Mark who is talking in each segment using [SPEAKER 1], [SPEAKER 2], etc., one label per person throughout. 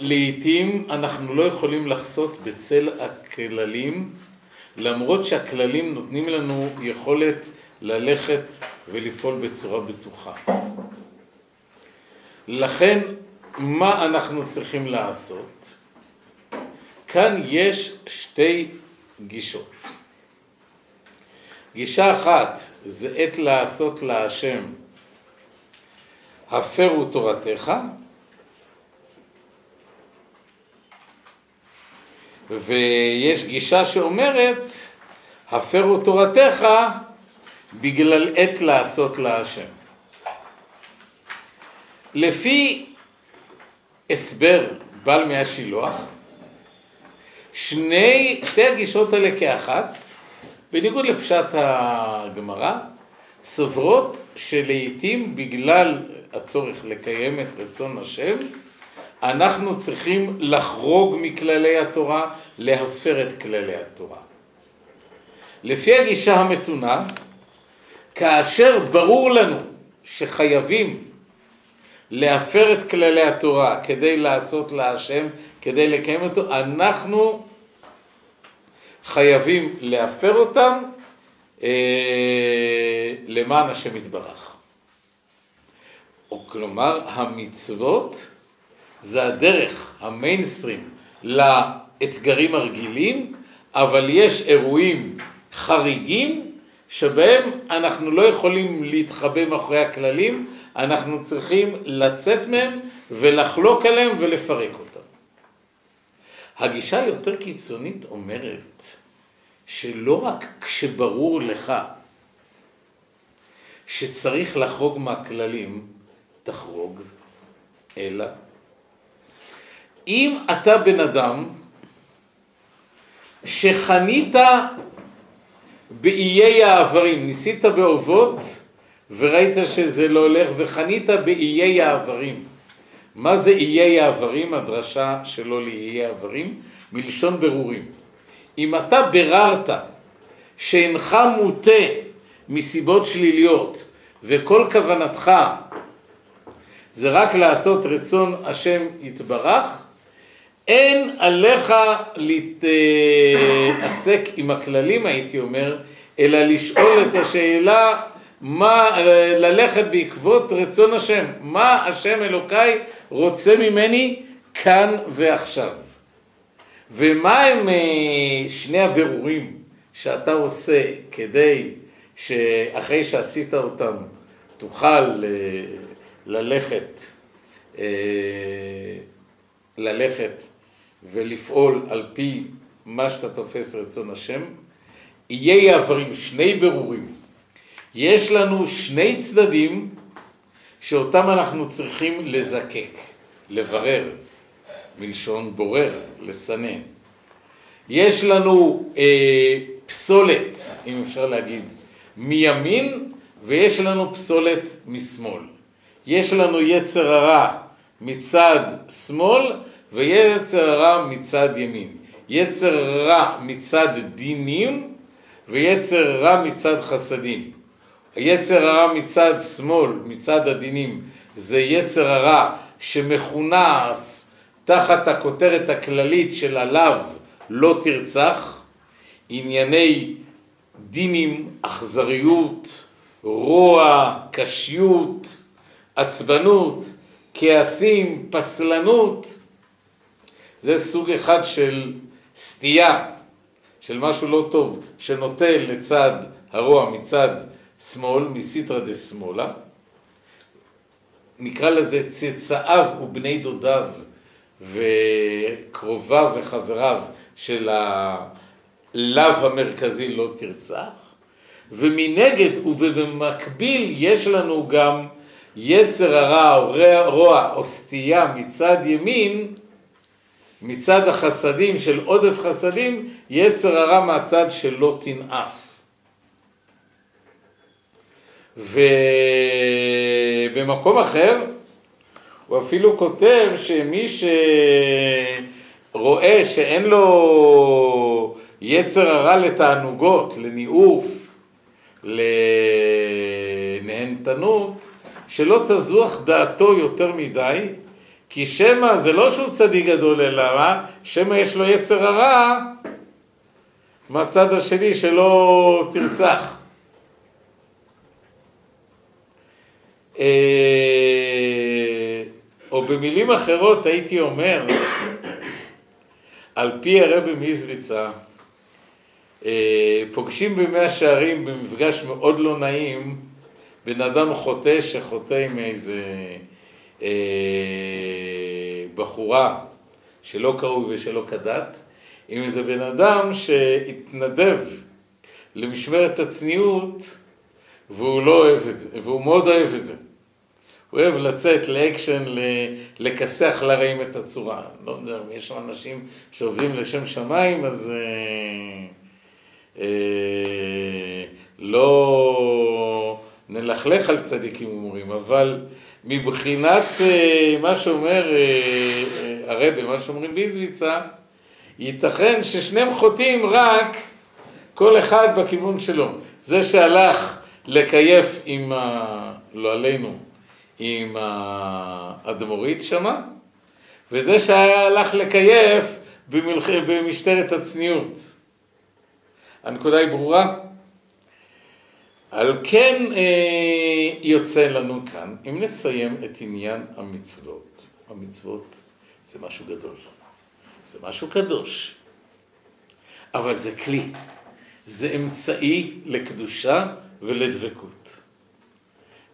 [SPEAKER 1] לעתים אנחנו לא יכולים לחסות בצל הכללים למרות שהכללים נותנים לנו יכולת ללכת ולפעול בצורה בטוחה. לכן מה אנחנו צריכים לעשות? כאן יש שתי גישות. גישה אחת זה עת לעשות להשם הפרו תורתך ויש גישה שאומרת הפרו תורתך בגלל עת לעשות להשם. לפי הסבר בעל מי השילוח, שני, שתי הגישות האלה כאחת, בניגוד לפשט הגמרא, סוברות שלעיתים בגלל הצורך לקיים את רצון השם, אנחנו צריכים לחרוג מכללי התורה, להפר את כללי התורה. לפי הגישה המתונה, כאשר ברור לנו שחייבים להפר את כללי התורה כדי לעשות להשם, כדי לקיים אותו, אנחנו חייבים להפר אותם אה, למען השם יתברך. כלומר, המצוות זה הדרך, המיינסטרים, לאתגרים הרגילים, אבל יש אירועים חריגים שבהם אנחנו לא יכולים להתחבא מאחורי הכללים, אנחנו צריכים לצאת מהם ולחלוק עליהם ולפרק אותם. הגישה היותר קיצונית אומרת שלא רק כשברור לך שצריך לחרוג מהכללים, תחרוג, אלא אם אתה בן אדם שחנית באיי העברים, ניסית באובות וראית שזה לא הולך וחנית באיי העברים. מה זה איי העברים? הדרשה שלו לאיי העברים, מלשון ברורים. אם אתה ביררת שאינך מוטה מסיבות שליליות וכל כוונתך זה רק לעשות רצון השם יתברך, אין עליך להתעסק עם הכללים הייתי אומר, אלא לשאול את השאלה מה, ללכת בעקבות רצון השם, מה השם אלוקיי רוצה ממני כאן ועכשיו. ומה הם אה, שני הבירורים שאתה עושה כדי שאחרי שעשית אותם תוכל אה, ללכת, אה, ללכת ולפעול על פי מה שאתה תופס רצון השם, איי העברים, שני ברורים. יש לנו שני צדדים שאותם אנחנו צריכים לזקק, לברר, מלשון בורר, לסנן. יש לנו אה, פסולת, אם אפשר להגיד, מימין ויש לנו פסולת משמאל. יש לנו יצר הרע מצד שמאל ויצר הרע מצד ימין. יצר רע מצד דינים ויצר רע מצד חסדים. היצר הרע מצד שמאל, מצד הדינים, זה יצר הרע שמכונס תחת הכותרת הכללית של עליו לא תרצח, ענייני דינים, אכזריות, רוע, קשיות, עצבנות, כעסים, פסלנות, זה סוג אחד של סטייה, של משהו לא טוב, שנוטה לצד הרוע מצד שמאל, מסיטרא דה שמאלה, נקרא לזה צאצאיו ובני דודיו וקרוביו וחבריו של הלאו המרכזי לא תרצח, ומנגד ובמקביל יש לנו גם יצר הרע או רוע או סטייה מצד ימין, מצד החסדים של עודף חסדים, יצר הרע מהצד של לא תנאף. ובמקום אחר הוא אפילו כותב שמי שרואה שאין לו יצר הרע לתענוגות, לניאוף, לנהנתנות, שלא תזוח דעתו יותר מדי, כי שמא זה לא שהוא צדיק גדול אלא מה? שמא יש לו יצר הרע מהצד השני שלא תרצח. אה, או במילים אחרות הייתי אומר, על פי הרבי מזוויצה, אה, פוגשים במאה שערים במפגש מאוד לא נעים בן אדם חוטא שחוטא עם איזה אה, בחורה שלא קראו ושלא כדת, עם איזה בן אדם שהתנדב למשמרת הצניעות והוא לא אוהב את זה, והוא מאוד אוהב את זה. הוא אוהב לצאת לאקשן, לכסח לרעים את הצורה. לא יודע, יש שם אנשים שעובדים לשם שמיים, אז אה, אה, לא נלכלך על צדיקים ומורים, אבל מבחינת אה, מה שאומר אה, אה, הרבי, מה שאומרים ביזוויצה, ייתכן ששניהם חוטאים רק כל אחד בכיוון שלו. זה שהלך לקייף עם, ה... לא עלינו, עם האדמו"רית שמה, וזה שהלך לקייף. במשטרת הצניעות. הנקודה היא ברורה? על כן אה, יוצא לנו כאן, אם נסיים את עניין המצוות, המצוות זה משהו גדול, זה משהו קדוש, אבל זה כלי, זה אמצעי לקדושה ולדבקות.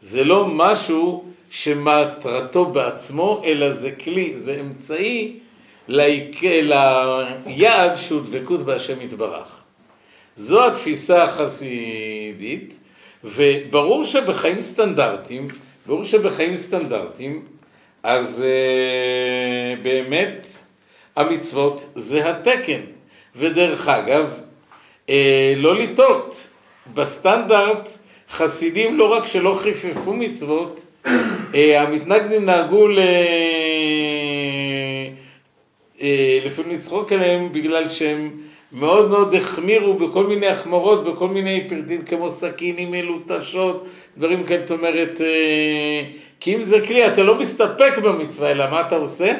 [SPEAKER 1] זה לא משהו שמטרתו בעצמו, אלא זה כלי, זה אמצעי ליעד שהוא דבקות בהשם יתברך. זו התפיסה החסידית, וברור שבחיים סטנדרטיים, ברור שבחיים סטנדרטיים, אז uh, באמת המצוות זה התקן. ודרך אגב, uh, לא לטעות, בסטנדרט חסידים לא רק שלא חיפפו מצוות, uh, המתנגדים נהגו ל... לפעמים לצחוק עליהם בגלל שהם מאוד מאוד החמירו בכל מיני החמרות, בכל מיני פרטים כמו סכינים מלוטשות, דברים כאלה, זאת אומרת, אה, כי אם זה כלי, אתה לא מסתפק במצווה, אלא מה אתה עושה?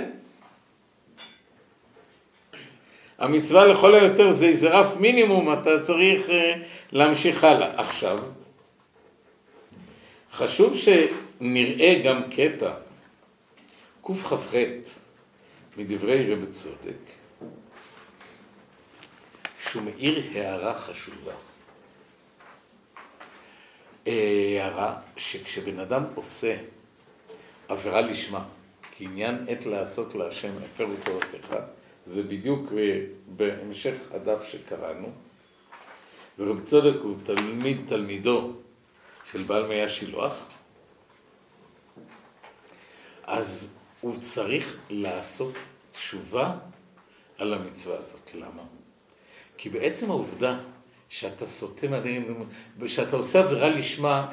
[SPEAKER 1] המצווה לכל היותר זה איזה רף מינימום, אתה צריך אה, להמשיך הלאה. עכשיו, חשוב שנראה גם קטע, קכ"ח מדברי רבי צודק, שהוא מאיר הערה חשובה. אה, הערה שכשבן אדם עושה עבירה לשמה, כעניין עת לעשות להשם הפרו תורתך, זה בדיוק אה, בהמשך הדף שקראנו, ורב צודק הוא תלמיד תלמידו של בעל מי השילוח, אז הוא צריך לעשות תשובה על המצווה הזאת. למה? כי בעצם העובדה שאתה סוטה מהדין, שאתה עושה עבירה לשמה,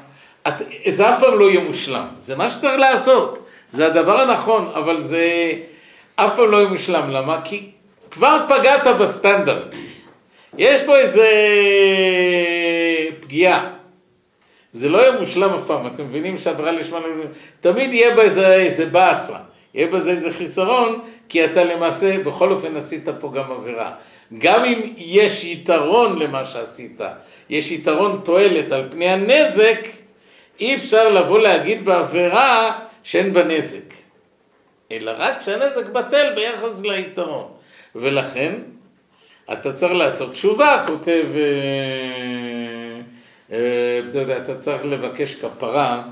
[SPEAKER 1] את, זה אף פעם לא יהיה מושלם. זה מה שצריך לעשות. זה הדבר הנכון, אבל זה אף פעם לא יהיה מושלם. למה? כי כבר פגעת בסטנדרט. יש פה איזה פגיעה. זה לא יהיה מושלם אף פעם, אתם מבינים שעבירה לשמה, תמיד יהיה בה איזה, איזה באסה, יהיה בזה איזה חיסרון, כי אתה למעשה, בכל אופן עשית פה גם עבירה. גם אם יש יתרון למה שעשית, יש יתרון תועלת על פני הנזק, אי אפשר לבוא להגיד בעבירה שאין בה נזק, אלא רק שהנזק בטל ביחס ליתרון. ולכן, אתה צריך לעשות תשובה, כותב, אה, אה, אתה צריך לבקש כפרה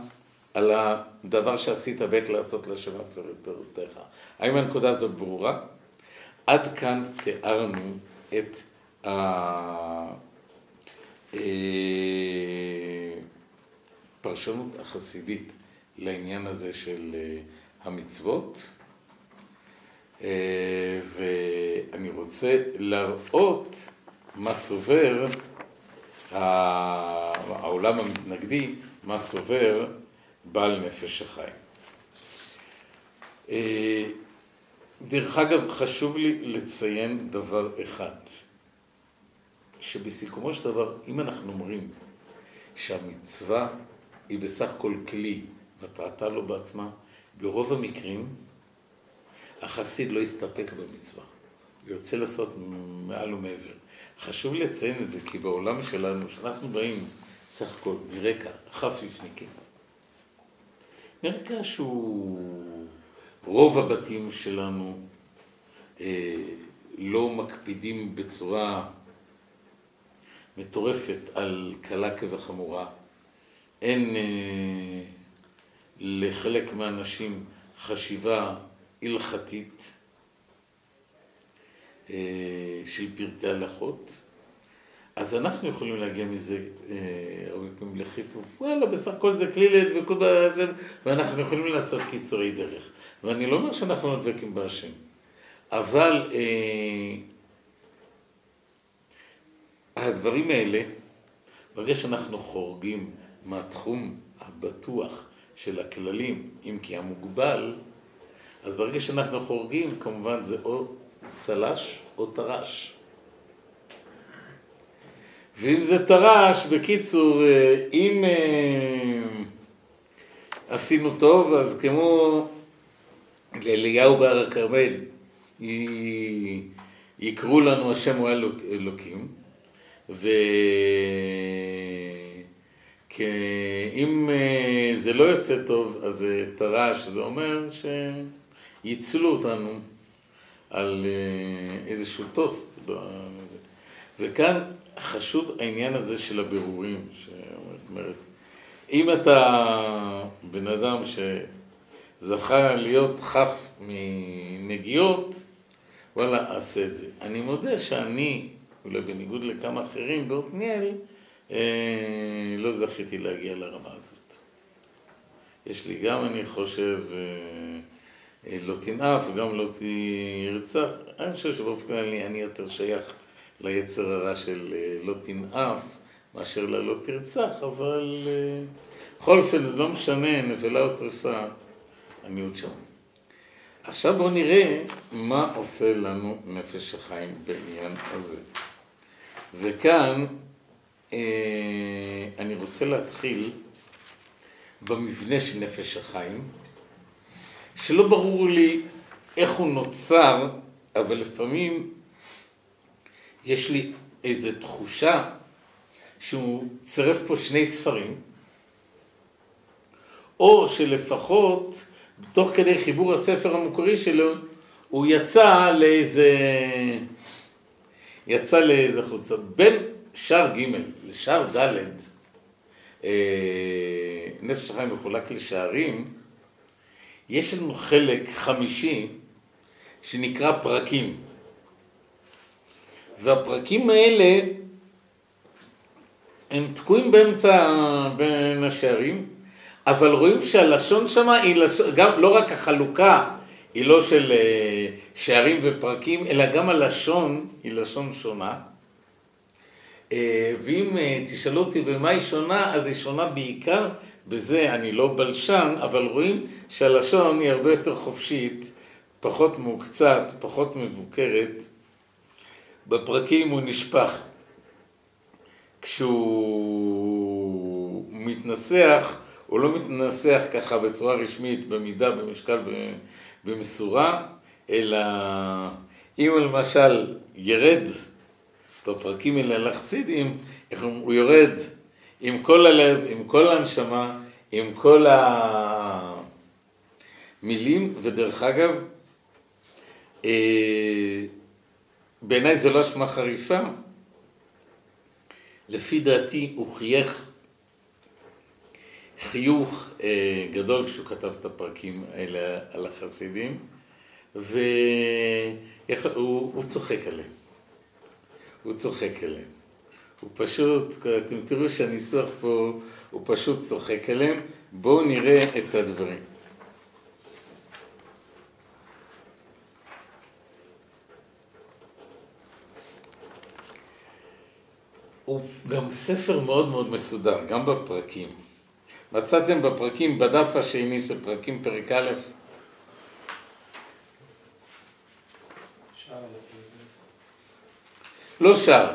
[SPEAKER 1] על הדבר שעשית בעת לעשות לשם הפרותיך. האם הנקודה הזאת ברורה? עד כאן תיארנו את הפרשנות החסידית לעניין הזה של אה, המצוות, אה, ואני רוצה להראות מה סובר העולם המתנגדי, מה סובר בעל נפש החיים. דרך אגב, חשוב לי לציין דבר אחד, שבסיכומו של דבר, אם אנחנו אומרים שהמצווה היא בסך הכל כלי, מטרתה לא בעצמה, ברוב המקרים החסיד לא יסתפק במצווה, הוא ירצה לעשות מעל ומעבר. חשוב לציין את זה, כי בעולם שלנו, שאנחנו באים סך הכל מרקע חפיפניקים, מרקע שהוא רוב הבתים שלנו אה, לא מקפידים בצורה מטורפת על קלה כבחמורה. אין אה, לחלק מהאנשים חשיבה הלכתית אה, של פרטי הלכות, אז אנחנו יכולים להגיע מזה אה, הרבה פעמים לחיפוף, וואלה, בסך הכל זה כלילת ואנחנו יכולים לעשות קיצורי דרך. ואני לא אומר שאנחנו לא דבקים בהשם, אבל אה, הדברים האלה, ברגע שאנחנו חורגים מהתחום הבטוח של הכללים, אם כי המוגבל, אז ברגע שאנחנו חורגים, כמובן זה או צל"ש או טר"ש. ואם זה טר"ש, בקיצור, אה, אם אה, עשינו טוב, אז כמו לאליהו בהר הכרמל, יקראו לנו השם הוא אלוקים, ואם אה, זה לא יוצא טוב, אז זה טר"ש, זה אומר שיצלו אותנו על אה, איזשהו טוסט. וכאן חשוב העניין הזה של הבירורים, זאת אומרת, אם אתה בן אדם שזכה להיות חף מנגיעות, וואלה, אעשה את זה. אני מודה שאני, אולי בניגוד לכמה אחרים בעתניאל, אה, לא זכיתי להגיע לרמה הזאת. יש לי גם, אני חושב, אה, אה, לא תנאף וגם לא תרצח. אני חושב שבאופן כללי אני יותר שייך ליצר הרע של אה, לא תנאף מאשר ללא תרצח, אבל אה, בכל אופן זה לא משנה, נבלה או טרפה, המיעוט שם. עכשיו בואו נראה מה עושה לנו נפש החיים בעניין הזה. וכאן אני רוצה להתחיל במבנה של נפש החיים. שלא ברור לי איך הוא נוצר, אבל לפעמים יש לי איזו תחושה שהוא צירף פה שני ספרים, או שלפחות תוך כדי חיבור הספר המקורי שלו, הוא יצא לאיזה, יצא לאיזה חוצה. בין שער ג' לשער ד', אה, נפש החיים מחולק לשערים, יש לנו חלק חמישי שנקרא פרקים. והפרקים האלה הם תקועים באמצע בין השערים, אבל רואים שהלשון שם היא לשון, גם לא רק החלוקה היא לא של אה, שערים ופרקים, אלא גם הלשון היא לשון שונה. אה, ואם אה, תשאלו אותי במה היא שונה, אז היא שונה בעיקר בזה אני לא בלשן, אבל רואים שהלשון היא הרבה יותר חופשית, פחות מוקצת, פחות מבוקרת. בפרקים הוא נשפך. כשהוא מתנסח, הוא לא מתנסח ככה בצורה רשמית, במידה, במשקל, במשורה, אלא אם למשל ירד בפרקים האלה לחסידים, הוא יורד עם כל הלב, עם כל הנשמה, עם כל המילים, ודרך אגב, אה, בעיניי זו לא אשמה חריפה, לפי דעתי הוא חייך חיוך אה, גדול כשהוא כתב את הפרקים האלה על החסידים, והוא צוחק עליהם. הוא צוחק עליהם. הוא פשוט, אתם תראו שהניסוח פה, הוא פשוט צוחק עליהם. בואו נראה את הדברים. הוא גם ספר מאוד מאוד מסודר, גם בפרקים. מצאתם בפרקים, בדף השני של פרקים פרק א', לא שר,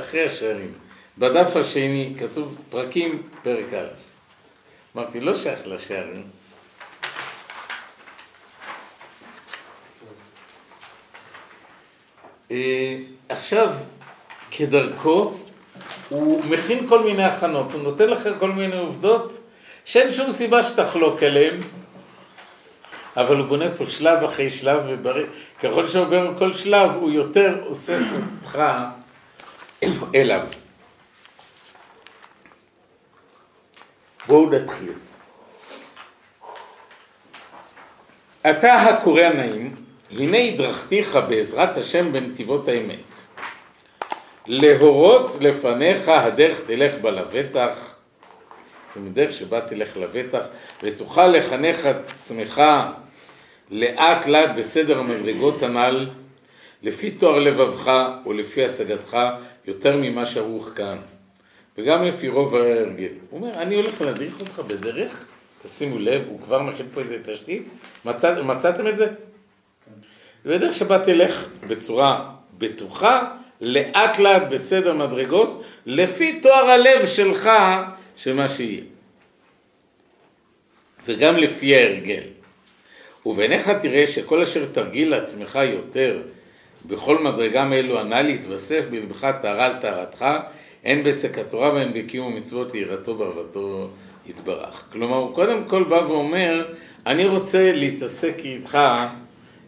[SPEAKER 1] אחרי השערים. בדף השני כתוב פרקים פרק א'. אמרתי, לא שייך לשערים. אה, עכשיו, כדרכו, הוא מכין כל מיני הכנות, הוא נותן לך כל מיני עובדות שאין שום סיבה שתחלוק עליהן, אבל הוא בונה פה שלב אחרי שלב, וככל שעובר כל שלב הוא יותר אוסף אותך אליו. בואו נתחיל. אתה הקורא הנעים, הנה הדרכתיך בעזרת השם בנתיבות האמת. להורות לפניך הדרך תלך בה לבטח, זאת אומרת דרך שבה תלך לבטח, ותוכל לחנך עצמך לאט לאט בסדר המדרגות הנ"ל, לפי תואר לבבך ולפי השגתך יותר ממה שערוך כאן, וגם לפי רוב ההרגל. הוא אומר, אני הולך להדריך אותך בדרך, תשימו לב, הוא כבר מכין פה איזה תשתית, מצא, מצאתם את זה? כן. בדרך שבה תלך בצורה בטוחה, לאט לאט בסדר מדרגות, לפי תואר הלב שלך, שמה שיהיה. וגם לפי ההרגל. ובעיניך תראה שכל אשר תרגיל לעצמך יותר בכל מדרגה מאלו הנ"ל להתווסף בלבך טהרה על טהרתך, הן בעסק התורה והן בקיום המצוות ליראתו וערבתו יתברך. כלומר, הוא קודם כל בא ואומר, אני רוצה להתעסק איתך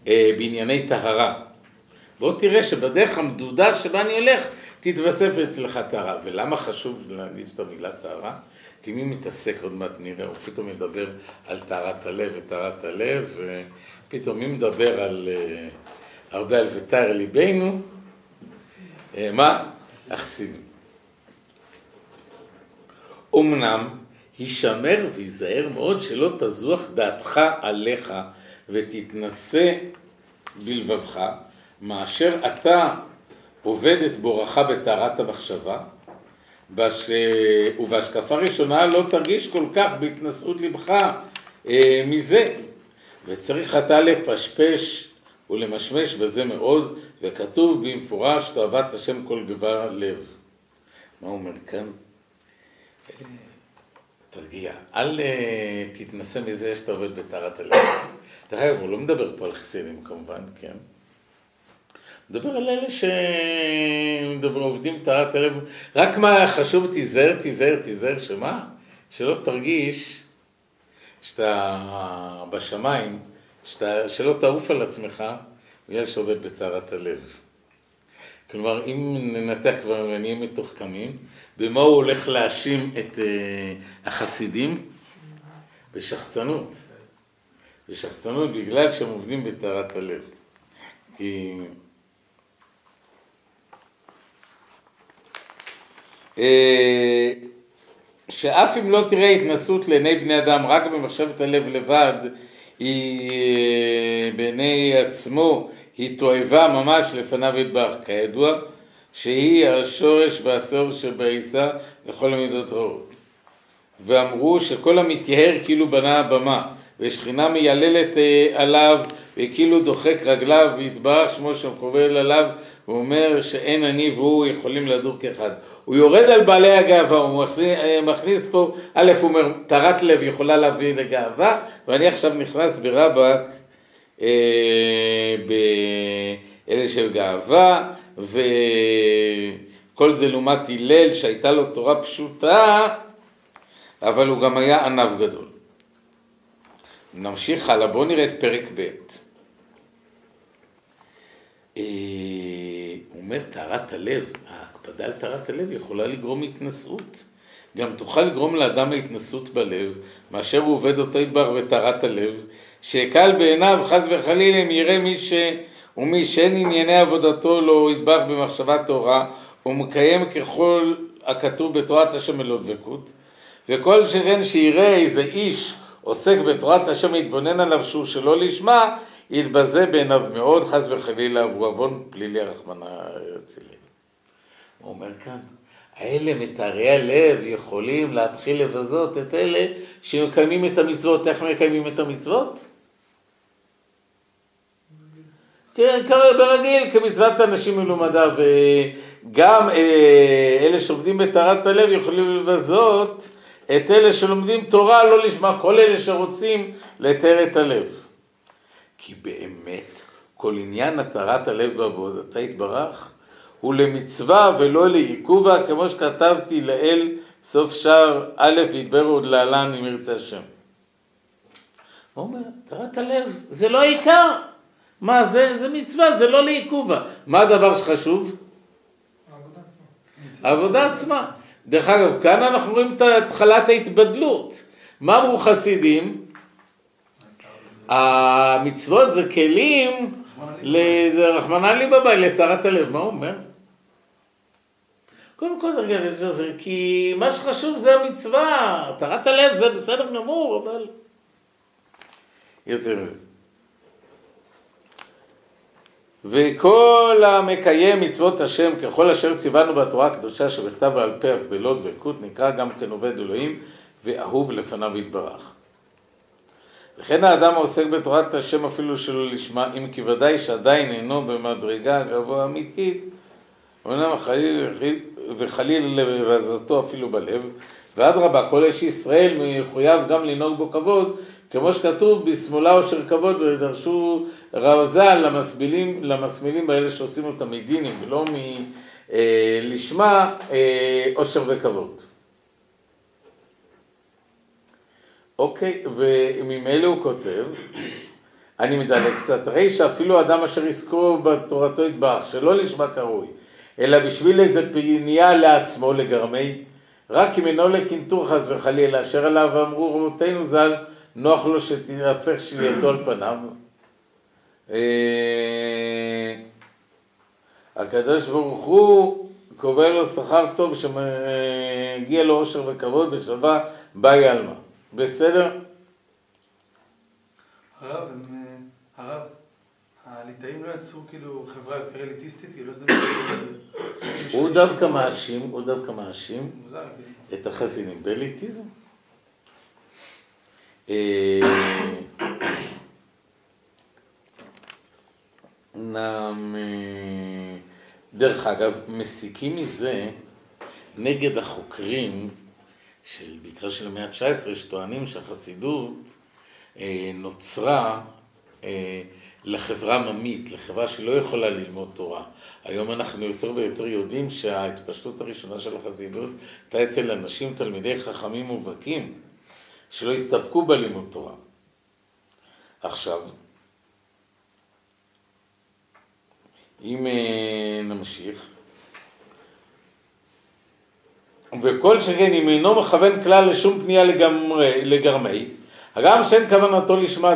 [SPEAKER 1] אה, בענייני טהרה. בוא תראה שבדרך המדודה שבה אני הולך, תתווסף אצלך טהרה. ולמה חשוב להגיד את המילה טהרה? כי מי מתעסק, עוד מעט נראה, הוא פתאום מדבר על טהרת הלב וטהרת הלב, ופתאום מי מדבר על, אה, הרבה על ותאר ליבנו? אה, מה? החסידים. אמנם, הישמר והיזהר מאוד שלא תזוח דעתך עליך ותתנשא בלבבך, מאשר אתה עובד את בורך בטהרת המחשבה, בש... ובהשקפה ראשונה לא תרגיש כל כך בהתנשאות לבך אה, מזה, וצריך אתה לפשפש ולמשמש בזה מאוד, וכתוב במפורש תאוות השם כל גבה לב. מה הוא אומר כאן? תרגיע, אל אה, תתנסה מזה שאתה עובד בטהרת הלב. דרך אגב, הוא לא מדבר פה על חסידים כמובן, כן? מדבר על אלה שעובדים טהרת הלב, רק מה חשוב, תיזהר, תיזהר, תיזהר, שמה? שלא תרגיש שאתה בשמיים, שאתה, שלא תעוף על עצמך בגלל שעובד בטהרת הלב. כלומר, אם ננתח כבר ונהיה מתוחכמים, במה הוא הולך להאשים את uh, החסידים? בשחצנות. בשחצנות בגלל שהם עובדים בטהרת הלב. כי שאף אם לא תראה התנסות לעיני בני אדם רק במחשבת הלב לבד, היא אה, בעיני עצמו, היא תועבה ממש לפניו ידבח, כידוע שהיא השורש והשור שבעיסה לכל המידות רעות. ואמרו שכל המתייהר כאילו בנה הבמה, ושכינה מייללת אה, עליו, וכאילו דוחק רגליו, ויתברך שמו שם קובל עליו, ואומר שאין אני והוא יכולים לדור כאחד. הוא יורד על בעלי הגאווה, הוא מכניס, אה, מכניס פה, א', הוא אומר, טהרת לב יכולה להביא לגאווה, ואני עכשיו נכנס ברבק אה, באלה של גאווה, וכל זה לעומת הלל שהייתה לו תורה פשוטה, אבל הוא גם היה ענב גדול. נמשיך הלאה, בואו נראה את פרק ב'. אה, הוא אומר, טהרת הלב, ההקפדה על טהרת הלב יכולה לגרום התנשאות. גם תוכל לגרום לאדם ההתנסות בלב, מאשר הוא עובד אותו ידבר בטהרת הלב, שיקל בעיניו חס וחלילה אם יראה מי ש... ומי שאין ענייני עבודתו לא ידבח במחשבה טהורה, ומקיים ככל הכתוב בתורת השם מלא דבקות, וכל שכן שיראה איזה איש עוסק בתורת השם יתבונן עליו שהוא שלא לשמה, יתבזה בעיניו מאוד, חס וחלילה, והוא עוון פלילי הרחמנא יצילי. הוא אומר כאן, האלה מטהרי הלב יכולים להתחיל לבזות את אלה שמקיימים את המצוות. איך מקיימים את המצוות? כן, ברגיל, כמצוות אנשים מלומדה, וגם אה, אלה שעובדים בטהרת הלב יכולים לבזות את אלה שלומדים תורה לא לשמה, כל אלה שרוצים לתאר את הלב. כי באמת כל עניין התרת הלב בעבודתה יתברך הוא למצווה ולא לעיכובה, כמו שכתבתי לאל סוף שער א' ידבר עוד להלן אם ירצה השם. הוא אומר, התרת הלב זה לא העיקר. מה זה? זה מצווה, זה לא לעיכובה. מה הדבר שחשוב? העבודה עצמה. דרך אגב, כאן אנחנו רואים את התחלת ההתבדלות. מה אמרו חסידים? המצוות זה כלים לרחמנא ליבא לטהרת הלב. מה הוא אומר? קודם כל, רגע, כי מה שחשוב זה המצווה, טהרת הלב זה בסדר גמור, אבל... יותר מזה. וכל המקיים מצוות השם ככל אשר ציוונו בתורה הקדושה שבכתב ועל פה אף בלוד ואלקוט נקרא גם כן עובד אלוהים ואהוב לפניו יתברך. וכן האדם העוסק בתורת השם אפילו שלא לשמה, אם כי ודאי שעדיין אינו במדרגה גבוה אמיתית, אומנם חליל וחליל לרזתו אפילו בלב, ואדרבה, כל איש ישראל מחויב גם לנהוג בו כבוד, כמו שכתוב, בשמאלה אושר כבוד, ודרשו רז"ל למסבילים, למסמילים באלה שעושים אותם מדינים, ולא מלשמה אושר וכבוד. אוקיי, וממילא הוא כותב, אני מדלג קצת, הרי שאפילו אדם אשר יזכור בתורתו יתברך, שלא לשמה קרוי, אלא בשביל איזה פנייה לעצמו לגרמי, רק אם אינו לקינטור חס וחלילה, אשר עליו אמרו רבותינו ז"ל, נוח לו שתהפך שלייתו על פניו. אה, הקדוש ברוך הוא קובע לו שכר טוב שמגיע לו עושר וכבוד ושלווה באי עלמא. בסדר?
[SPEAKER 2] הרב, הרב, הליטאים לא יצרו כאילו חברה יותר אליטיסטית, כאילו זה...
[SPEAKER 1] הוא דווקא מאשים, הוא דווקא מאשים את החסינים באליטיזם. אה, דרך אגב, מסיקים מזה נגד החוקרים של, בעיקר של המאה ה-19, שטוענים שהחסידות אה, נוצרה אה, לחברה עממית, לחברה שלא יכולה ללמוד תורה. היום אנחנו יותר ויותר יודעים שההתפשטות הראשונה של החסידות הייתה אצל אנשים, תלמידי חכמים מובהקים, שלא הסתפקו בלימוד תורה. עכשיו, אם אה, נמשיך, וכל שכן אם אינו מכוון כלל לשום פנייה לגמרי, לגרמי, הגם שאין כוונתו לשמה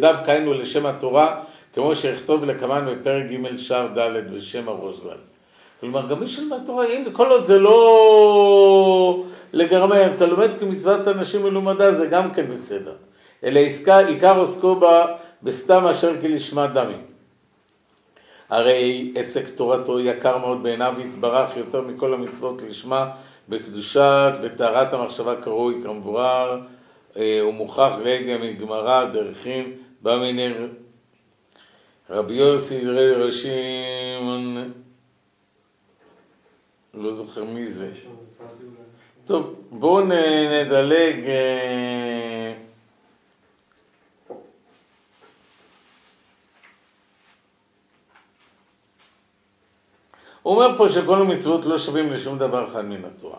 [SPEAKER 1] דווקא היינו לשם התורה, כמו שיכתוב לקמן בפרק ג' שער ד' בשם הראש ז"ל. כלומר, גם מי שלמד תורה, אם כל עוד זה לא לגרמי, אתה לומד כמצוות אנשים מלומדה, זה גם כן בסדר. אלא עסקה, עיקר עוסקו בה בסתם אשר כי לשמה דמי. הרי עסק תורתו יקר מאוד בעיניו יתברך יותר מכל המצוות לשמה בקדושת וטהרת המחשבה קרוי אה, ומוכח רגע מגמרא דרכין בא מיני רבי יוסי ראשי לא זוכר מי זה טוב בואו נדלג אה, הוא אומר פה שכל המצוות לא שווים לשום דבר אחד מן התורה.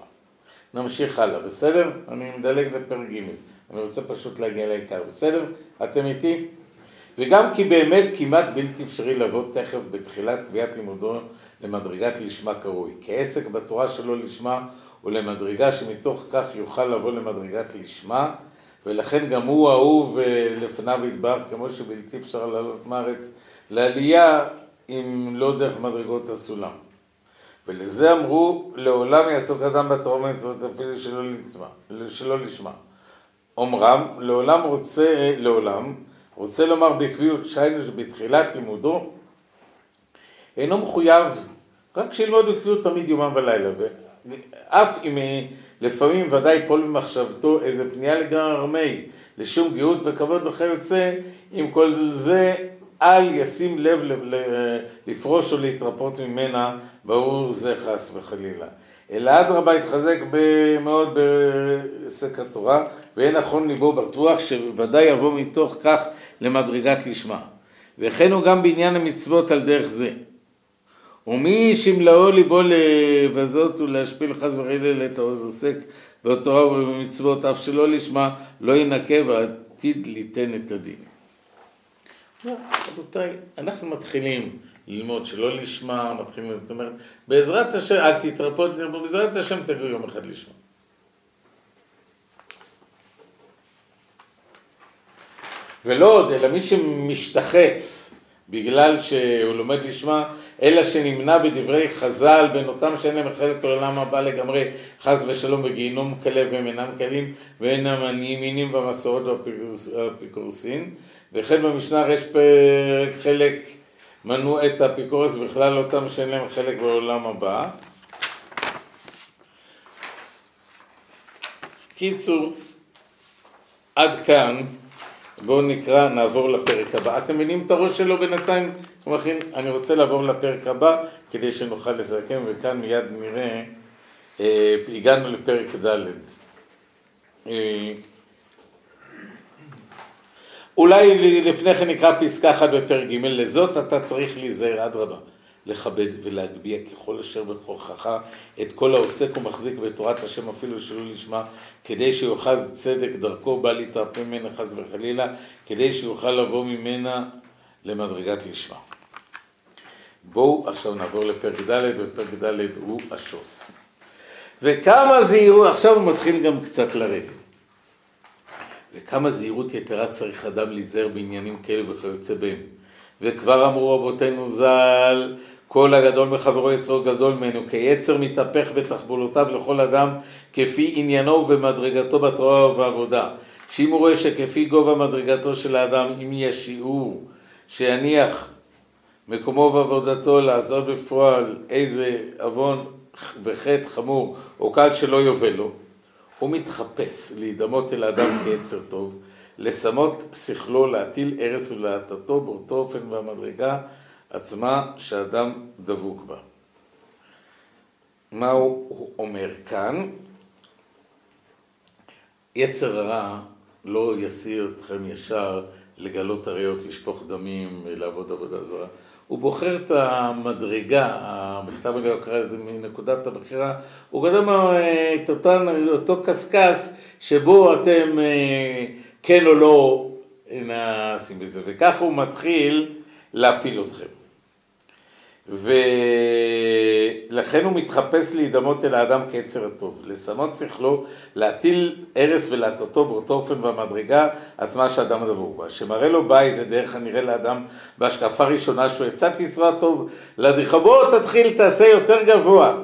[SPEAKER 1] נמשיך הלאה, בסדר? אני מדלג לפרק ג', אני רוצה פשוט להגיע לעיקר, בסדר? אתם איתי? וגם כי באמת כמעט בלתי אפשרי לבוא תכף בתחילת קביעת לימודו למדרגת לשמה קרוי. כעסק בתורה שלו לשמה ולמדרגה שמתוך כך יוכל לבוא למדרגת לשמה ולכן גם הוא אהוב לפניו ידבר כמו שבלתי אפשר לעלות מארץ לעלייה אם לא דרך מדרגות הסולם. ולזה אמרו, לעולם יעסוק אדם בתורה ומצוות אפילו שלא, לצמה, שלא לשמה. אומרם, לעולם רוצה, לעולם, רוצה לומר בקביעות שהיינו שבתחילת לימודו אינו מחויב, רק שילמוד בקביעות תמיד יומם ולילה, ואף אם לפעמים ודאי פול במחשבתו איזה פנייה לגרמי לשום גאות וכבוד וכיוצא, עם כל זה אל ישים לב לפרוש או להתרפות ממנה ברור זה חס וחלילה. אלא אדרבה יתחזק מאוד בעסק התורה, ויהיה נכון ליבו בטוח שוודאי יבוא מתוך כך למדרגת לשמה. וכן הוא גם בעניין המצוות על דרך זה. ומי שמלאו ליבו לבזות ולהשפיל חס וחלילה את העוז עוסק בתורה ובמצוות, אף שלא לשמה, לא ינקה ועתיד ליתן את הדין. רבותיי, אנחנו מתחילים ללמוד שלא לשמה, מתחילים, זאת אומרת, בעזרת השם, אל תתרפו, בעזרת השם תגיעו יום אחד לשמה. ולא עוד, אלא מי שמשתחץ בגלל שהוא לומד לשמה, אלא שנמנע בדברי חז"ל בין אותם שאין להם חלק לעולם הבא לגמרי, חס ושלום בגיהינום כלה והם אינם כלים ואינם הנימינים במסורות והאפיקורסין, וכן במשנה יש פרק חלק מנו את האפיקורס בכלל אותם שאין להם חלק בעולם הבא. קיצור, עד כאן בואו נקרא, נעבור לפרק הבא. אתם מבינים את הראש שלו בינתיים? אני רוצה לעבור לפרק הבא כדי שנוכל לסכם, וכאן מיד נראה, אה, הגענו לפרק ד'. אה, אולי לפני כן נקרא פסקה אחת בפרק ג', לזאת אתה צריך להיזהר, אדרבה. לכבד ולהגביה ככל אשר בכוחך את כל העוסק ומחזיק בתורת השם אפילו שלא לשמה, כדי שיאחז צדק דרכו בא להתרפא ממנה חס וחלילה, כדי שיוכל לבוא ממנה למדרגת לשמה. בואו עכשיו נעבור לפרק ד', ופרק ד' הוא השוס. וכמה זהירות, עכשיו הוא מתחיל גם קצת לרדת. וכמה זהירות יתרה צריך אדם להיזהר בעניינים כאלה וכיוצא בהם. וכבר אמרו רבותינו ז"ל, כל הגדול מחברו יצרו גדול ממנו, כיצר מתהפך בתחבולותיו לכל אדם כפי עניינו ומדרגתו בתורה ובעבודה. שאם הוא רואה שכפי גובה מדרגתו של האדם, אם יש שיעור שיניח מקומו ועבודתו לעשות בפועל איזה עוון וחטא חמור או קל שלא יובל לו, הוא מתחפש להידמות אל האדם כיצר טוב, לשמות שכלו, להטיל ארס ולהטתו באותו אופן והמדרגה עצמה שאדם דבוק בה. מה הוא אומר כאן? יצר הרע לא יסיר אתכם ישר לגלות עריות, לשפוך דמים, לעבוד עבודה זרה. הוא בוחר את המדרגה, המכתב הזה קרא לזה מנקודת הבחירה, הוא קודם את אותן, אותו קשקש שבו אתם אה, כן או לא נעשים בזה, וכך הוא מתחיל להפיל אתכם. ולכן הוא מתחפש להידמות אל האדם כיצר הטוב, לשמות שכלו, להטיל ארס ולהטוטו באותו אופן והמדרגה עצמה שאדם דבור בה, שמראה לו בה איזה דרך הנראה לאדם בהשקפה ראשונה שהוא יצא כיצרו הטוב, להדריכו בוא תתחיל תעשה יותר גבוה,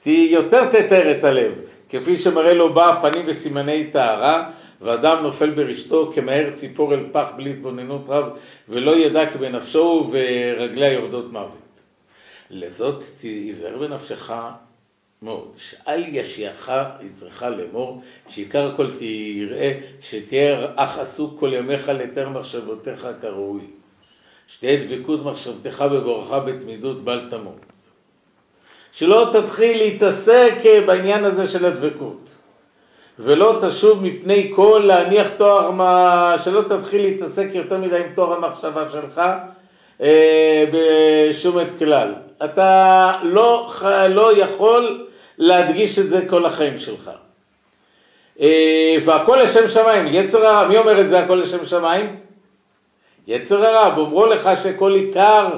[SPEAKER 1] תהי יותר תתר את הלב, כפי שמראה לו בה פנים וסימני טהרה, ואדם נופל ברשתו כמהר ציפור אל פח בלי התבוננות רב, ולא ידע כי בנפשו ורגליה יורדות מוות. לזאת תיזהר בנפשך מאוד, שאל ישיעך צריכה לאמור, שעיקר הכל תראה, שתהיה אך עסוק כל ימיך לתאר מחשבותיך כראוי. שתהיה דבקות מחשבתך בבורך בתמידות בל תמות. שלא תתחיל להתעסק בעניין הזה של הדבקות. ולא תשוב מפני כל להניח תואר, מה... שלא תתחיל להתעסק יותר מדי עם תואר המחשבה שלך אה, בשום את כלל. אתה לא, לא יכול להדגיש את זה כל החיים שלך. אה, והכל לשם שמיים, יצר הרע, מי אומר את זה הכל לשם שמיים? יצר הרע, באומרו לך שכל עיקר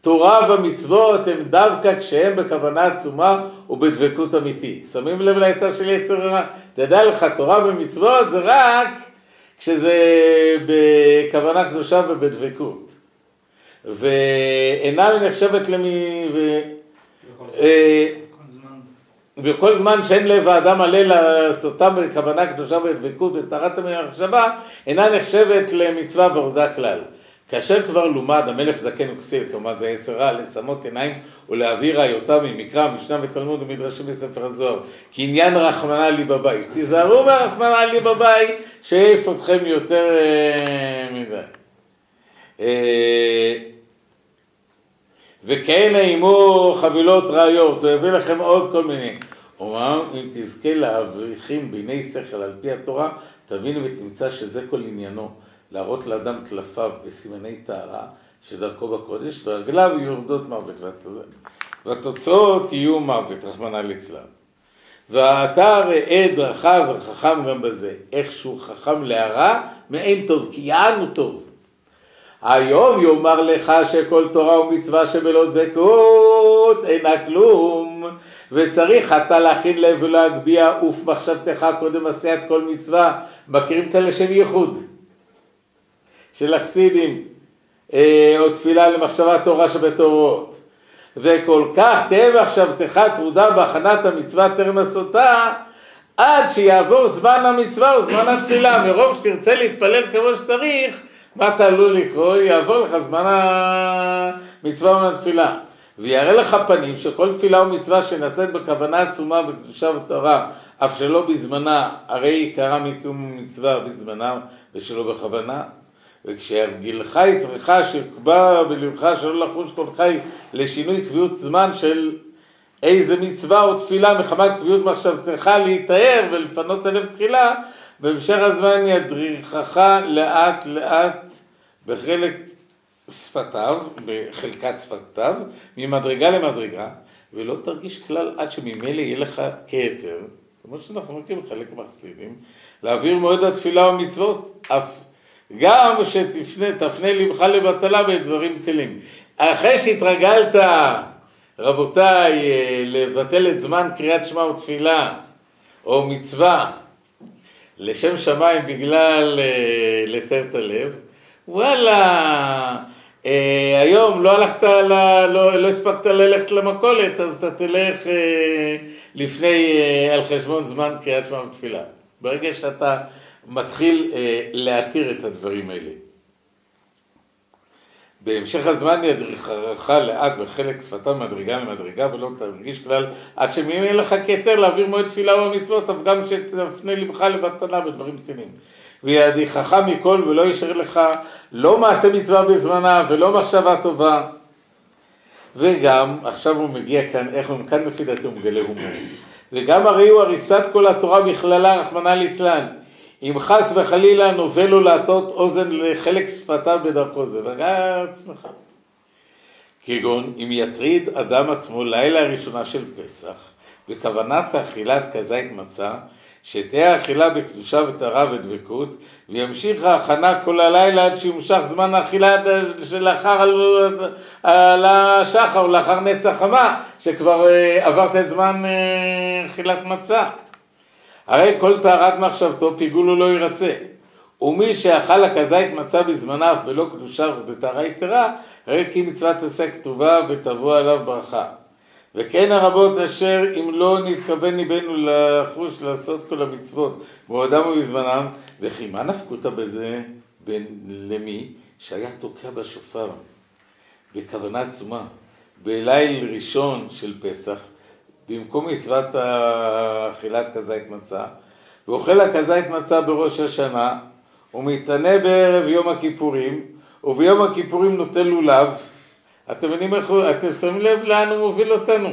[SPEAKER 1] תורה ומצוות הם דווקא כשהם בכוונה עצומה ובדבקות אמיתי. שמים לב לעצה של יצר הרע? תדע לך, תורה ומצוות זה רק כשזה בכוונה קדושה ובדבקות. ואינה נחשבת למי... ו... אה, וכל זמן שאין לב האדם מלא לעשותם בכוונה קדושה ודבקות וטהרת המחשבה, אינה נחשבת למצווה ועבודה כלל. כאשר כבר לומד המלך זקן וכסיל, כלומר זה יצר רע, לשמות עיניים ולהעביר ראיותם ממקרא, משנה ותלמוד ומדרשים בספר הזוהר, כי עניין רחמנא לי בבית. תיזהרו מהרחמנא לי בבית, שהעיף אתכם יותר אה, מדי. אה, וכן עמו חבילות ראיות, הוא יביא לכם עוד כל מיני. אומר, אם תזכה לאברכים ביני שכל על פי התורה, תבינו ותמצא שזה כל עניינו, להראות לאדם טלפיו וסימני טהרה, שדרכו בקודש, ורגליו יורדות מוות, והתוצאות יהיו מוות, רחמנא ליצלן. ואתה ראה דרכיו וחכם גם בזה, איכשהו חכם להרע, מאין טוב, כי יענו טוב. היום יאמר לך שכל תורה ומצווה שבלא דבקות אינה כלום, וצריך אתה להכין לב ולהגביה עוף מחשבתך קודם עשיית כל מצווה. מכירים את הלשם ייחוד של החסידים, אה, או תפילה למחשבת תורה שבתורות. וכל כך תהיה מחשבתך טרודה בהכנת המצווה טרם עשותה, עד שיעבור זמן המצווה וזמן התפילה. מרוב שתרצה להתפלל כמו שצריך, מה אתה עלול לקרוא? יעבור לך זמן המצווה והתפילה. ויראה לך פנים שכל תפילה ומצווה שנעשית בכוונה עצומה בקדושה ותורה, אף שלא בזמנה, הרי עיקרה מקיום מצווה בזמנה ושלא בכוונה. וכשהרגילך יצריך שיקבע בלבך שלא לחוש כל חי לשינוי קביעות זמן של איזה מצווה או תפילה מחמת קביעות מחשבתך להיטהר ולפנות הלב תחילה, בהמשך הזמן ידריכך לאט לאט בחלק שפתיו, בחלקת שפתיו, ממדרגה למדרגה, ולא תרגיש כלל עד שממילא יהיה לך כהיתר, כמו שאנחנו מכירים חלק מהחסידים, להעביר מועד התפילה ומצוות, אף גם שתפנה לבך לבטלה בדברים בטלים. אחרי שהתרגלת, רבותיי, לבטל את זמן קריאת שמע ותפילה, או מצווה, לשם שמיים בגלל אה, לתאר את הלב, וואלה, אה, היום לא הלכת, ל, לא, לא הספקת ללכת למכולת, אז אתה תלך אה, לפני, אה, על חשבון זמן קריאת שמע ותפילה. ברגע שאתה מתחיל אה, להתיר את הדברים האלה. בהמשך הזמן ידריכך לאט בחלק שפתה מדרגה למדרגה ולא תרגיש כלל עד שמי לך כתר להעביר מועד תפילה ומצוות אף גם שתפנה לבך לבטלה בדברים קטנים. וידיחך מכל ולא יישאר לך לא מעשה מצווה בזמנה ולא מחשבה טובה. וגם, עכשיו הוא מגיע כאן, איך הוא כאן לפי דעתי הוא מגלה הומור. וגם הרי הוא הריסת כל התורה בכללה, רחמנא ליצלן. אם חס וחלילה נובל לו להטות אוזן לחלק שפתיו בדרכו זה, וגע עצמך. כגון אם יטריד אדם עצמו לילה הראשונה של פסח, בכוונת אכילת כזית מצה, שתהיה אכילה בקדושה וטהרה ודבקות, וימשיך ההכנה כל הלילה עד שימשך זמן האכילה שלאחר על השחר, לאחר נצח חמה, שכבר אה, עברת את זמן אה, אכילת מצה. הרי כל טהרת מחשבתו פיגול הוא לא ירצה. ומי שאכל הכזית מצה בזמניו ולא קדושה וטהרה יתרה, הרי כי מצוות עשה כתובה ותבוא עליו ברכה. וכן הרבות אשר אם לא נתכוון ליבנו לחוש לעשות כל המצוות בעודם ובזמנם, וכי מה נפקותא בזה בין למי שהיה תוקע בשופר בכוונה עצומה בליל ראשון של פסח במקום מצוות אכילת כזית מצה, ואוכל הכזית מצה בראש השנה, ומתענה בערב יום הכיפורים, וביום הכיפורים נוטל לולב. אתם מבינים איך הוא, אתם שמים לב לאן הוא מוביל אותנו.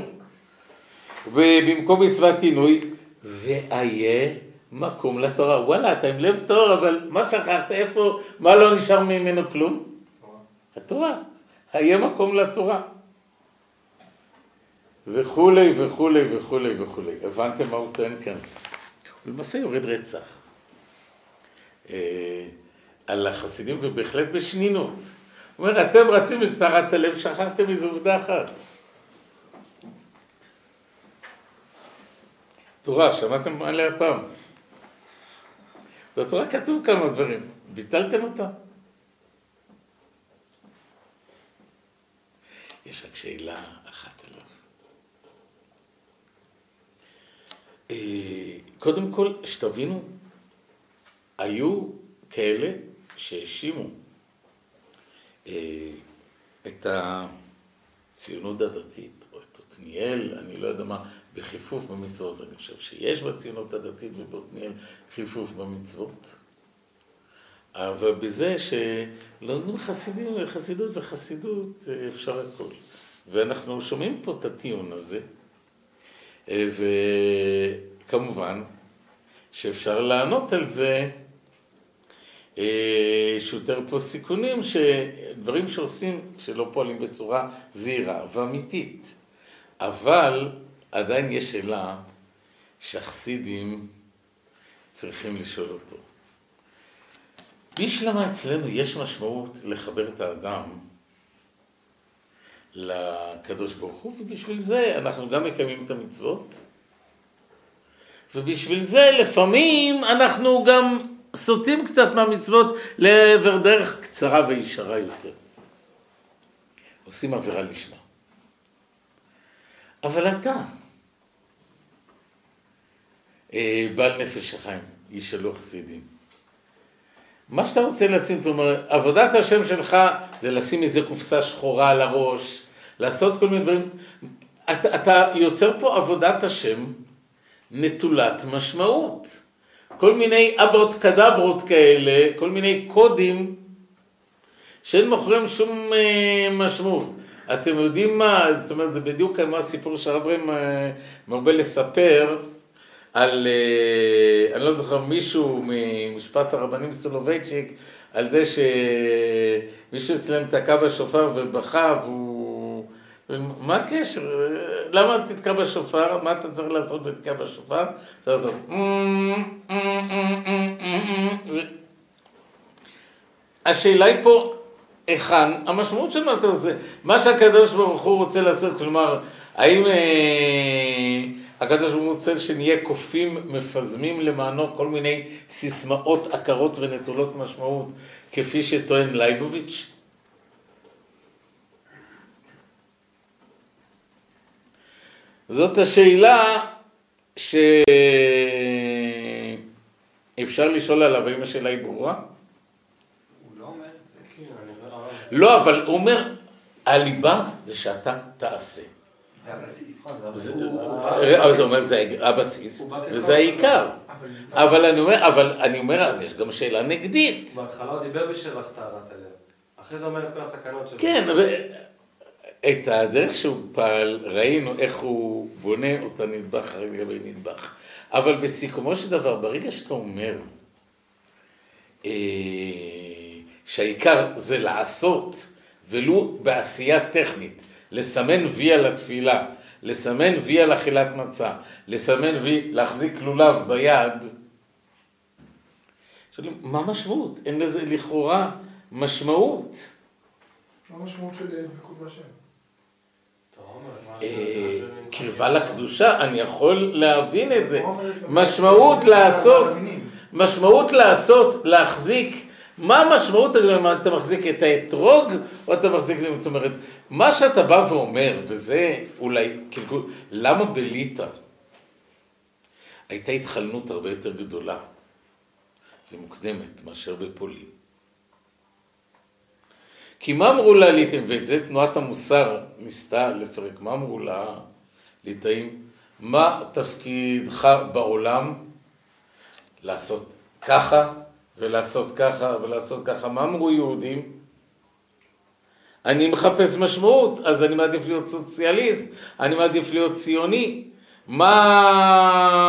[SPEAKER 1] ובמקום מצוות עינוי, ואיה מקום לתורה. וואלה, אתה עם לב טהור, אבל מה שכחת, איפה, מה לא נשאר ממנו כלום? התורה. היה מקום לתורה. וכולי וכולי וכולי וכולי. הבנתם מה הוא טוען כאן? הוא למעשה יורד רצח אה, על החסידים ובהחלט בשנינות. הוא אומר, אתם רצים את טהרת הלב, שכחתם איזו עובדה אחת. תורה, שמעתם עליה פעם? בתורה כתוב כמה דברים, ביטלתם אותה? יש רק שאלה אחת עליו. אה, קודם כל, שתבינו, היו כאלה שהאשימו אה, את הציונות הדתית, או את עתניאל, אני לא יודע מה, בחיפוף במצוות, ואני חושב שיש בציונות הדתית ובעתניאל חיפוף במצוות. אבל בזה שלומדים חסידים, חסידות וחסידות אה, אפשר הכל. ואנחנו שומעים פה את הטיעון הזה. וכמובן שאפשר לענות על זה יש יותר פה סיכונים, שדברים שעושים שלא פועלים בצורה זהירה ואמיתית. אבל עדיין יש שאלה שהחסידים צריכים לשאול אותו. בשלמה אצלנו יש משמעות לחבר את האדם לקדוש ברוך הוא, ובשביל זה אנחנו גם מקיימים את המצוות, ובשביל זה לפעמים אנחנו גם סוטים קצת מהמצוות לעבר דרך קצרה וישרה יותר. עושים עבירה לשמה. אבל אתה, אה, בעל נפש החיים, ישאלו חסידים. מה שאתה רוצה לשים, זאת אומרת, עבודת השם שלך זה לשים איזה קופסה שחורה על הראש, לעשות כל מיני דברים. אתה, אתה יוצר פה עבודת השם נטולת משמעות. כל מיני אברות קדברות כאלה, כל מיני קודים שאין מאחוריהם שום אה, משמעות. אתם יודעים מה, זאת אומרת, זה בדיוק כמו הסיפור שהרב אה, מרבה לספר על, אה, אני לא זוכר, מישהו ממשפט הרבנים סולובייצ'יק, על זה שמישהו אצלם תקע בשופר ובכה והוא... מה הקשר? למה תתקע בשופר? מה אתה צריך לעשות בתקע בשופר? צריך לעשות... השאלה היא פה, היכן המשמעות של מה שאתה עושה? מה שהקדוש ברוך הוא רוצה לעשות, כלומר, האם אה, הקדוש ברוך הוא רוצה שנהיה קופים מפזמים למענו כל מיני סיסמאות עקרות ונטולות משמעות, כפי שטוען לייבוביץ'? זאת השאלה שאפשר לשאול עליו, האם השאלה היא ברורה?
[SPEAKER 3] לא, כן,
[SPEAKER 1] לא, אבל הוא אומר, הליבה זה שאתה תעשה.
[SPEAKER 3] זה הבסיס.
[SPEAKER 1] אבל זה אומר, זה הבסיס, וזה העיקר. אבל אני אומר, אבל אני אומר, אז יש גם שאלה נגדית.
[SPEAKER 4] בהתחלה הוא דיבר בשבח טהרת הלב. אחרי זה אומר את כל הסכנות שלו.
[SPEAKER 1] כן, את הדרך שהוא פעל, ראינו איך הוא בונה אותה נדבך אחרי לגבי נדבך. אבל בסיכומו של דבר, ברגע שאתה אומר אה, שהעיקר זה לעשות, ולו בעשייה טכנית, לסמן וי על התפילה, לסמן וי על אכילת מצה, לסמן וי, להחזיק לולב ביד, שואלים, מה המשמעות? אין לזה לכאורה משמעות.
[SPEAKER 5] מה המשמעות של דבקות בהשם?
[SPEAKER 1] אה, קרבה לקדושה, אני יכול להבין את זה. משמעות לעשות, משמעות לעשות, להחזיק. מה המשמעות, אתה מחזיק את האתרוג, או אתה מחזיק, זאת אומרת, מה שאתה בא ואומר, וזה אולי, כאילו, למה בליטא הייתה התחלנות הרבה יותר גדולה ומוקדמת מאשר בפולין? כי מה אמרו לה ליטאים, ואת זה תנועת המוסר ניסתה לפרק, מה אמרו לה ליטאים? מה תפקידך בעולם לעשות ככה ולעשות ככה ולעשות ככה? מה אמרו יהודים? אני מחפש משמעות, אז אני מעדיף להיות סוציאליסט, אני מעדיף להיות ציוני. מה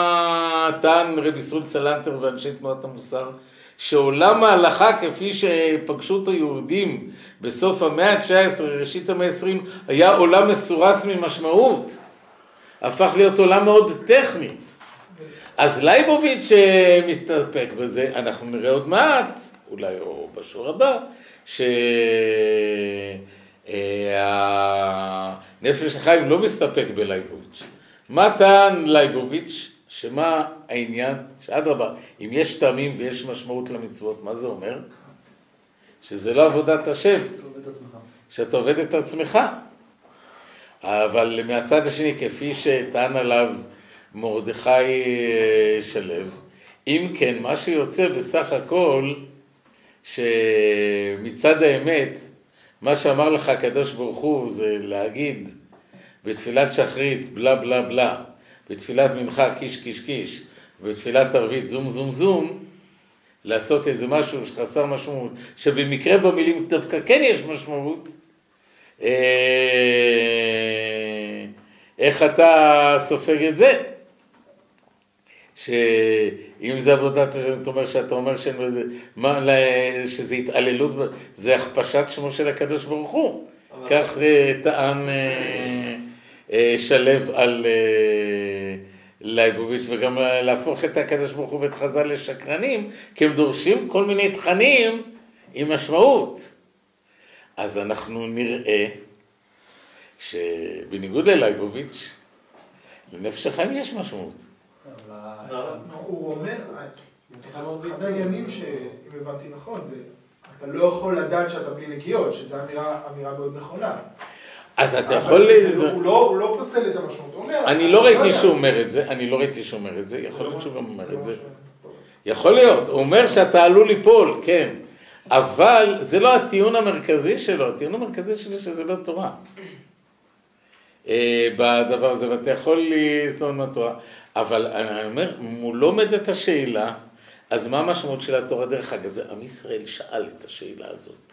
[SPEAKER 1] טען רבי סרול סלנטר ואנשי תנועת המוסר? שעולם ההלכה כפי שפגשו אותו יהודים בסוף המאה ה-19, ראשית המאה ה-20, היה עולם מסורס ממשמעות. הפך להיות עולם מאוד טכני. אז לייבוביץ' מסתפק בזה, אנחנו נראה עוד מעט, אולי או בשיעור הבא, שהנפש החיים לא מסתפק בלייבוביץ'. מה טען לייבוביץ'? שמה העניין? שאדרבה, אם יש טעמים ויש משמעות למצוות, מה זה אומר? שזה לא עבודת השם. שאתה עובד את עצמך. אבל מהצד השני, כפי שטען עליו מרדכי אה, שלו, אם כן, מה שיוצא בסך הכל, שמצד האמת, מה שאמר לך הקדוש ברוך הוא זה להגיד בתפילת שחרית בלה בלה בלה בתפילת מנחה קיש קיש קיש, ובתפילת ערבית זום זום זום, לעשות איזה משהו שחסר משמעות, שבמקרה במילים דווקא כן יש משמעות, אה, איך אתה סופג את זה? שאם זה עבודת השם, זאת אומרת שאתה אומר בזה, מה, שזה התעללות, זה הכפשת שמו של הקדוש ברוך הוא. כך טען אה, אה, שלו על אה, לייבוביץ' וגם להפוך את הקדוש ברוך הוא ואת חז"ל לשקרנים, כי הם דורשים כל מיני תכנים עם משמעות. אז אנחנו נראה שבניגוד ללייבוביץ', לנפש החיים יש משמעות.
[SPEAKER 5] הוא אומר, אחד העניינים שאם הבנתי נכון, זה אתה לא יכול לדעת שאתה בלי נקיות, שזו אמירה מאוד נכונה.
[SPEAKER 1] אז אתה יכול...
[SPEAKER 5] לא- הוא לא- הוא לא פוסל את המשמעות, הוא אומר...
[SPEAKER 1] אני לא ראיתי
[SPEAKER 5] יודע.
[SPEAKER 1] שהוא אומר את זה, אני לא ראיתי שהוא אומר את זה, יכול להיות שהוא גם אומר
[SPEAKER 5] לא
[SPEAKER 1] את זה. יכול להיות, הוא אומר שאתה עלול ליפול, כן. אבל זה לא הטיעון המרכזי שלו, הטיעון המרכזי שלו שזה לא תורה. אה, בדבר הזה, ואתה יכול לסתום מהתורה. אבל אני אומר, מולו עומדת השאלה, אז מה המשמעות של התורה? דרך אגב, עם ישראל שאל את השאלה הזאת.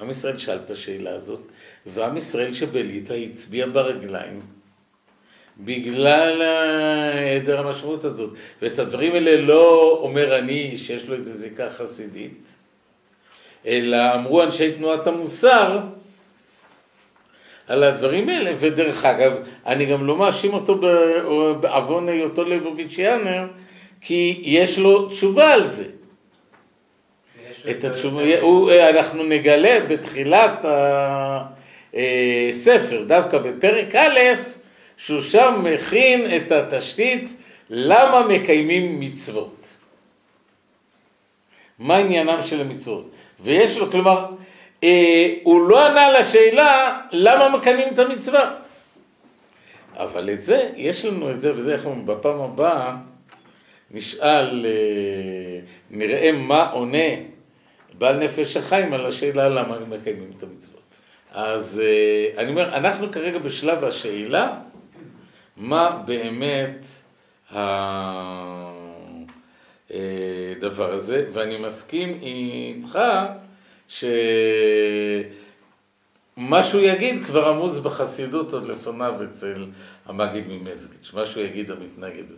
[SPEAKER 1] עם ישראל שאל את השאלה הזאת, ועם ישראל שבליטא הצביע ברגליים. בגלל היעדר המשמעות הזאת. ואת הדברים האלה לא אומר אני שיש לו איזו זיקה חסידית, אלא אמרו אנשי תנועת המוסר על הדברים האלה, ודרך אגב, אני גם לא מאשים אותו בעוון היותו ליבוביץ'יאנר, כי יש לו תשובה על זה. את התשובה, הוא, אנחנו נגלה בתחילת הספר, דווקא בפרק א', שהוא שם מכין את התשתית למה מקיימים מצוות. מה עניינם של המצוות. ויש לו, כלומר, אה, הוא לא ענה לשאלה למה מקיימים את המצווה. אבל את זה, יש לנו את זה, וזה איך אומרים, בפעם הבאה נשאל, אה, נראה מה עונה בעל נפש החיים על השאלה למה מקיימים את המצוות. אז אה, אני אומר, אנחנו כרגע בשלב השאלה, מה באמת הדבר הזה, ואני מסכים איתך שמה שהוא יגיד כבר עמוס בחסידות עוד לפניו אצל המגיד ממזגיץ', מה שהוא יגיד המתנגד הזה.